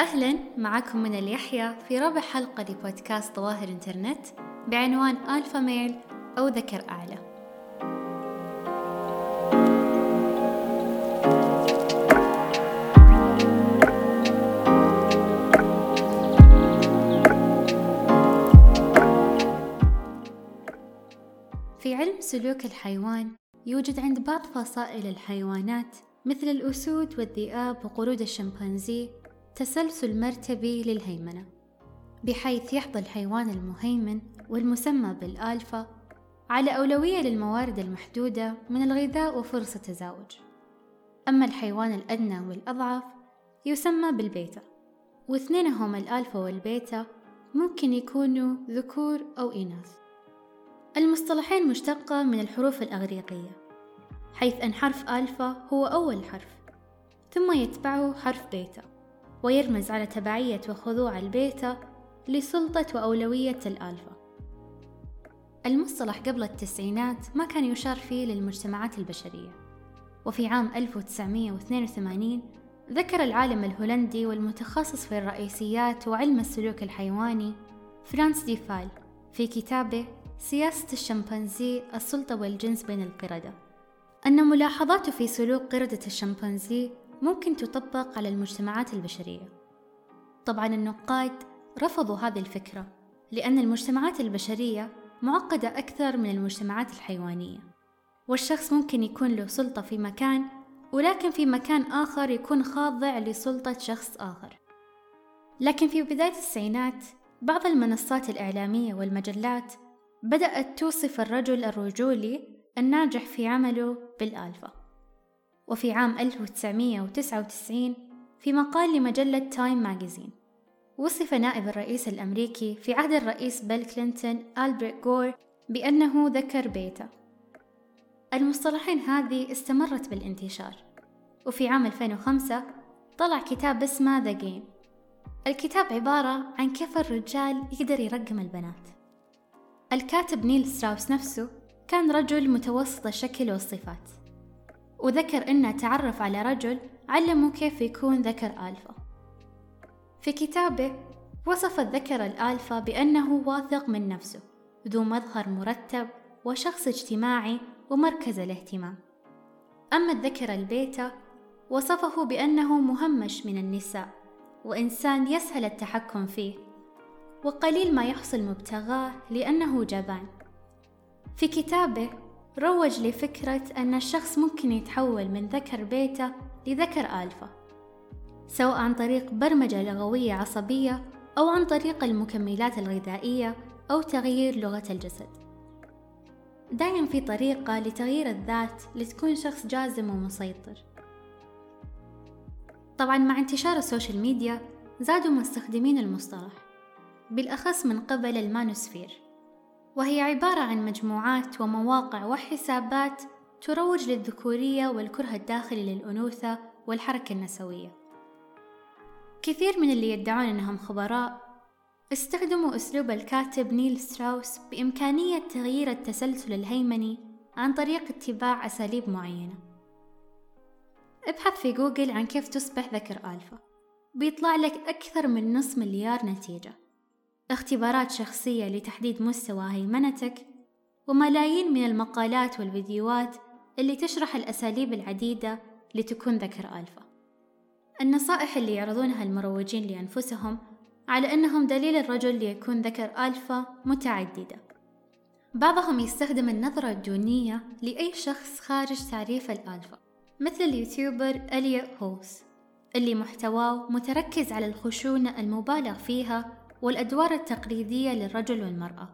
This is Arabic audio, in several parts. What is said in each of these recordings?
أهلا معكم من اليحيى في رابع حلقة لبودكاست ظواهر إنترنت بعنوان ألفا ميل أو ذكر أعلى. في علم سلوك الحيوان يوجد عند بعض فصائل الحيوانات مثل الأسود والذئاب وقرود الشمبانزي تسلسل مرتبي للهيمنة بحيث يحظى الحيوان المهيمن والمسمى بالآلفا على أولوية للموارد المحدودة من الغذاء وفرص التزاوج. أما الحيوان الأدنى والأضعف يسمى بالبيتا واثنينهم الآلفا والبيتا ممكن يكونوا ذكور أو إناث. المصطلحين مشتقة من الحروف الأغريقية حيث أن حرف ألفا هو أول حرف ثم يتبعه حرف بيتا. ويرمز على تبعية وخضوع البيتا لسلطة وأولوية الألفا. المصطلح قبل التسعينات ما كان يشار فيه للمجتمعات البشرية. وفي عام 1982 ذكر العالم الهولندي والمتخصص في الرئيسيات وعلم السلوك الحيواني فرانس دي فال في كتابه سياسة الشمبانزي السلطة والجنس بين القردة. أن ملاحظاته في سلوك قردة الشمبانزي ممكن تطبق على المجتمعات البشرية. طبعا النقاد رفضوا هذه الفكرة لأن المجتمعات البشرية معقدة أكثر من المجتمعات الحيوانية. والشخص ممكن يكون له سلطة في مكان ولكن في مكان آخر يكون خاضع لسلطة شخص آخر. لكن في بداية التسعينات بعض المنصات الإعلامية والمجلات بدأت توصف الرجل الرجولي الناجح في عمله بالآلفا وفي عام 1999 في مقال لمجلة Time Magazine وصف نائب الرئيس الأمريكي في عهد الرئيس بيل كلينتون ألبرت غور بأنه ذكر بيتا المصطلحين هذه استمرت بالانتشار. وفي عام 2005 طلع كتاب اسمه The Game الكتاب عبارة عن كيف الرجال يقدر يرقم البنات. الكاتب نيل ستراوس نفسه كان رجل متوسط الشكل والصفات. وذكر أنه تعرف على رجل علمه كيف يكون ذكر ألفا في كتابه وصف الذكر الألفا بأنه واثق من نفسه ذو مظهر مرتب وشخص اجتماعي ومركز الاهتمام. أما الذكر البيتا وصفه بأنه مهمش من النساء وإنسان يسهل التحكم فيه وقليل ما يحصل مبتغاه لأنه جبان. في كتابه روج لفكرة أن الشخص ممكن يتحول من ذكر بيتا لذكر ألفا سواء عن طريق برمجة لغوية عصبية أو عن طريق المكملات الغذائية أو تغيير لغة الجسد. دايم في طريقة لتغيير الذات لتكون شخص جازم ومسيطر. طبعا مع انتشار ال social media زادوا مستخدمين المصطلح بالأخص من قبل ال manosphere. وهي عبارة عن مجموعات ومواقع وحسابات تروج للذكورية والكره الداخلي للأنوثة والحركة النسوية. كثير من اللي يدعون أنهم خبراء استخدموا أسلوب الكاتب نيل ستراوس بإمكانية تغيير التسلسل الهيمني عن طريق اتباع أساليب معينة. ابحث في جوجل عن كيف تصبح ذكر ألفا. بيطلع لك أكثر من نص مليار نتيجة. اختبارات شخصية لتحديد مستوى هيمنتك وملايين من المقالات والفيديوهات اللي تشرح الأساليب العديدة لتكون ذكر ألفا. النصائح اللي يعرضونها المروجين لأنفسهم على أنهم دليل الرجل ليكون ذكر ألفا متعددة. بعضهم يستخدم النظرة الدونية لأي شخص خارج تعريف الألفا مثل اليوتيوبر أليا هوس اللي محتواه متركز على الخشونة المبالغ فيها والأدوار التقليدية للرجل والمرأة.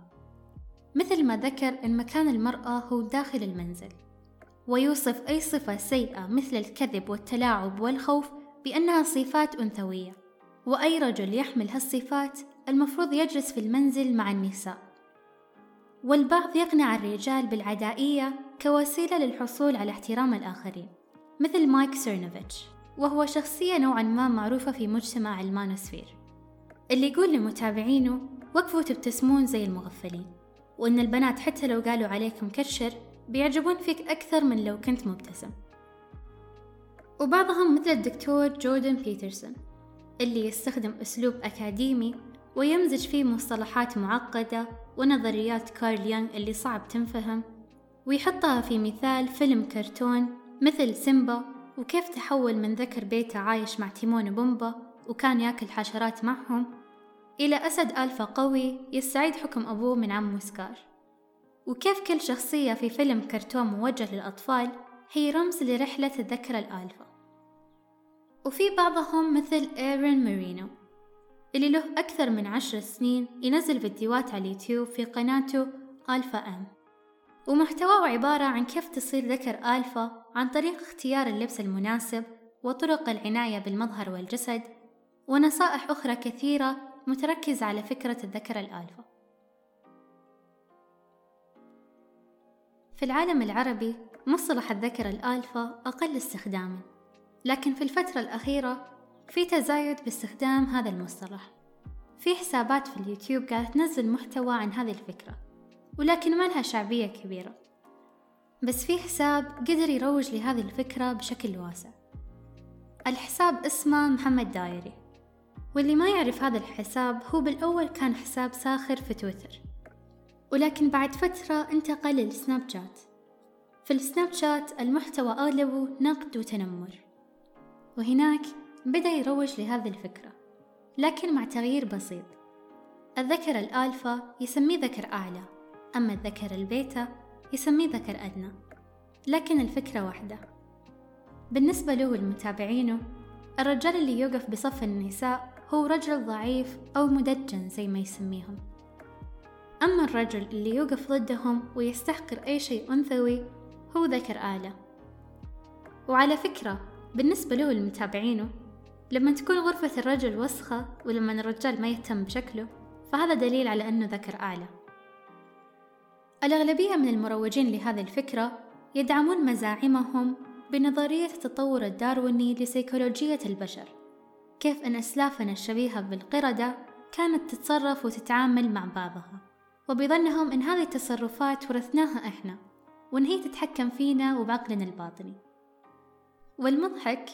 مثل ما ذكر أن مكان المرأة هو داخل المنزل ويوصف أي صفة سيئة مثل الكذب والتلاعب والخوف بأنها صفات أنثوية. وأي رجل يحمل هالصفات المفروض يجلس في المنزل مع النساء. والبعض يقنع الرجال بالعدائية كوسيلة للحصول على احترام الآخرين مثل مايك سيرنوفيتش وهو شخصية نوعا ما معروفة في مجتمع ال manosphere. اللي يقول لمتابعينه وقفوا تبتسمون زي المغفلين وإن البنات حتى لو قالوا عليك مكشر بيعجبون فيك أكثر من لو كنت مبتسم. وبعضهم مثل الدكتور جوردن بيترسون اللي يستخدم أسلوب أكاديمي ويمزج فيه مصطلحات معقدة ونظريات كارل يونغ اللي صعب تنفهم ويحطها في مثال فيلم كرتون مثل سيمبا وكيف تحول من ذكر بيته عايش مع تيمون وبومبا وكان ياكل حشرات معهم. إلى أسد ألفا قوي يستعيد حكم أبوه من عمه سكار وكيف كل شخصية في فيلم كرتون موجه للأطفال هي رمز لرحلة الذكرى الألفا وفي بعضهم مثل إيرين مارينو اللي له أكثر من عشر سنين ينزل فيديوهات على اليوتيوب في قناته ألفا أم. ومحتواه عبارة عن كيف تصير ذكر ألفا عن طريق اختيار اللبس المناسب وطرق العناية بالمظهر والجسد ونصائح أخرى كثيرة متركزة على فكرة الذكر الألفا في العالم العربي مصطلح الذكر الألفا أقل استخداما لكن في الفترة الأخيرة في تزايد باستخدام هذا المصطلح. في حسابات في اليوتيوب قاعدة تنزل محتوى عن هذه الفكرة ولكن ما لها شعبية كبيرة. بس في حساب قدر يروج لهذه الفكرة بشكل واسع. الحساب اسمه محمد دايري. واللي ما يعرف هذا الحساب هو بالأول كان حساب ساخر في تويتر. ولكن بعد فترة انتقل للسناب شات. في السناب شات المحتوى أغلبه نقد وتنمر. وهناك بدأ يروج لهذه الفكرة لكن مع تغيير بسيط. الذكر الآلفا يسميه ذكر أعلى أما الذكر البيتا يسميه ذكر أدنى. لكن الفكرة واحدة. بالنسبة له والمتابعينه الرجال اللي يوقف بصف النساء هو رجل ضعيف أو مدجن زي ما يسميهم. أما الرجل اللي يوقف ضدهم ويستحقر أي شيء أنثوي هو ذكر آلة. وعلى فكرة بالنسبة له المتابعينه لما تكون غرفة الرجل وسخة ولما الرجال ما يهتم بشكله فهذا دليل على أنه ذكر أعلى الأغلبية من المروجين لهذه الفكرة يدعمون مزاعمهم بنظرية التطور الدارويني لسيكولوجية البشر. كيف أن أسلافنا الشبيهة بالقردة كانت تتصرف وتتعامل مع بعضها. وبظنهم أن هذه التصرفات ورثناها إحنا وأن هي تتحكم فينا وبعقلنا الباطني. والمضحك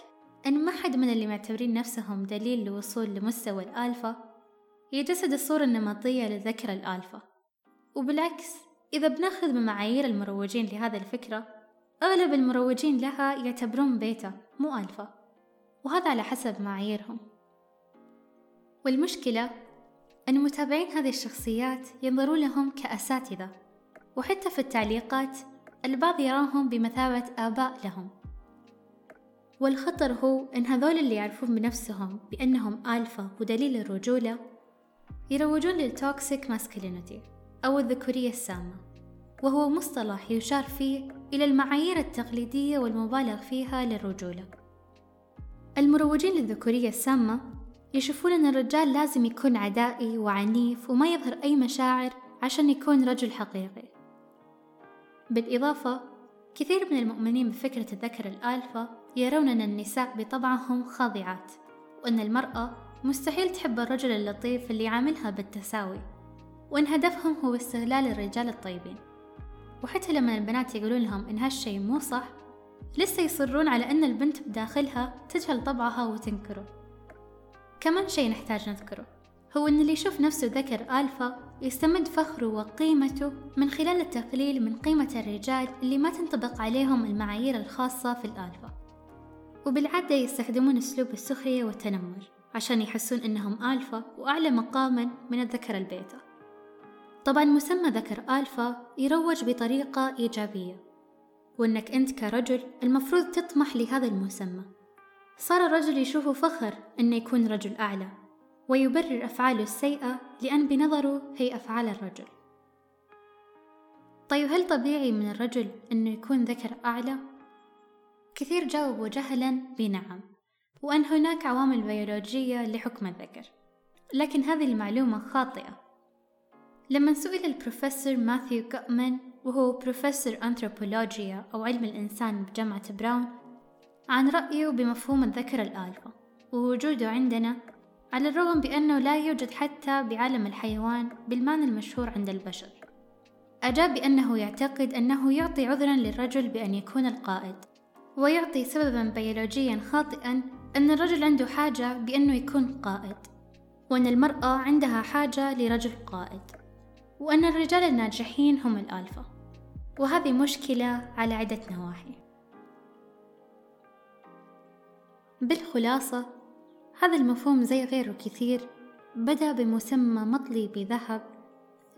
أن ما حد من اللي معتبرين نفسهم دليل لوصول لمستوى الآلفا يجسد الصورة النمطية للذكرى الآلفا. وبالعكس إذا بناخذ بمعايير المروجين لهذه الفكرة أغلب المروجين لها يعتبرون بيتا مو ألفا. وهذا على حسب معاييرهم. والمشكلة أن متابعين هذه الشخصيات ينظرون لهم كأساتذة وحتى في التعليقات البعض يراهم بمثابة آباء لهم. والخطر هو أن هذول اللي يعرفون بنفسهم بأنهم آلفا ودليل الرجولة يروجون لل toxic masculinity أو الذكورية السامة وهو مصطلح يشار فيه إلى المعايير التقليدية والمبالغ فيها للرجولة. المروجين للذكورية السامة يشوفون أن الرجال لازم يكون عدائي وعنيف وما يظهر أي مشاعر عشان يكون رجل حقيقي. بالإضافة كثير من المؤمنين بفكرة الذكر الآلفا يرون أن النساء بطبعهم خاضعات وأن المرأة مستحيل تحب الرجل اللطيف اللي يعاملها بالتساوي وأن هدفهم هو استغلال الرجال الطيبين. وحتى لما البنات يقولون لهم إن هالشي مو صح لسه يصرون على أن البنت بداخلها تجهل طبعها وتنكره. كمان شي نحتاج نذكره هو أن اللي يشوف نفسه ذكر ألفا يستمد فخره وقيمته من خلال التقليل من قيمة الرجال اللي ما تنطبق عليهم المعايير الخاصة في الألفا. وبالعادة يستخدمون أسلوب السخرية والتنمر عشان يحسون إنهم ألفا وأعلى مقاما من الذكر البيتا. طبعا مسمى ذكر ألفا يروج بطريقة إيجابية. وإنك أنت كرجل المفروض تطمح لهذا المسمى. صار الرجل يشوف فخر أنه يكون رجل أعلى ويبرر أفعاله السيئة لأن بنظره هي أفعال الرجل. طيب هل طبيعي من الرجل أنه يكون ذكر أعلى؟ كثير جاوبوا جهلا بنعم وأن هناك عوامل بيولوجية لحكم الذكر. لكن هذه المعلومة خاطئة. لما سئل البروفيسور ماثيو كأمان وهو بروفيسور أنثروبولوجيا أو علم الإنسان بجامعة براون عن رأيه بمفهوم الذكر الآلفا ووجوده عندنا على الرغم بأنه لا يوجد حتى بعالم الحيوان بالمعنى المشهور عند البشر. أجاب بأنه يعتقد أنه يعطي عذرا للرجل بأن يكون القائد ويعطي سببا بيولوجيا خاطئا أن الرجل عنده حاجة بأنه يكون قائد وأن المرأة عندها حاجة لرجل قائد. وأن الرجال الناجحين هم الآلفا. وهذه مشكلة على عدة نواحي. بالخلاصة هذا المفهوم زي غيره كثير بدأ بمسمى مطلي بذهب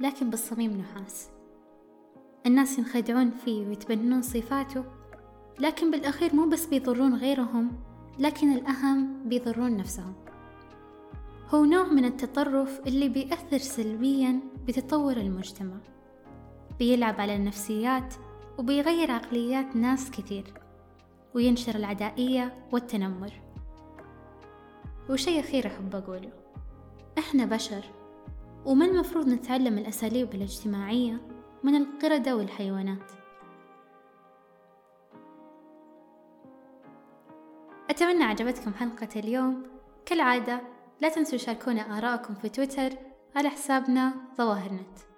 لكن بالصميم نحاس. الناس ينخدعون فيه ويتبنون صفاته لكن بالأخير مو بس بيضرون غيرهم لكن الأهم بيضرون نفسهم. هو نوع من التطرف اللي بيأثر سلبيا بتطور المجتمع. بيلعب على النفسيات وبيغير عقليات ناس كثير وينشر العدائية والتنمر. وشي أخير أحب أقوله إحنا بشر وما المفروض نتعلم الأساليب الاجتماعية من القردة والحيوانات؟ أتمنى عجبتكم حلقة اليوم. كالعادة لا تنسوا شاركونا آراءكم في تويتر على حسابنا ظواهر نت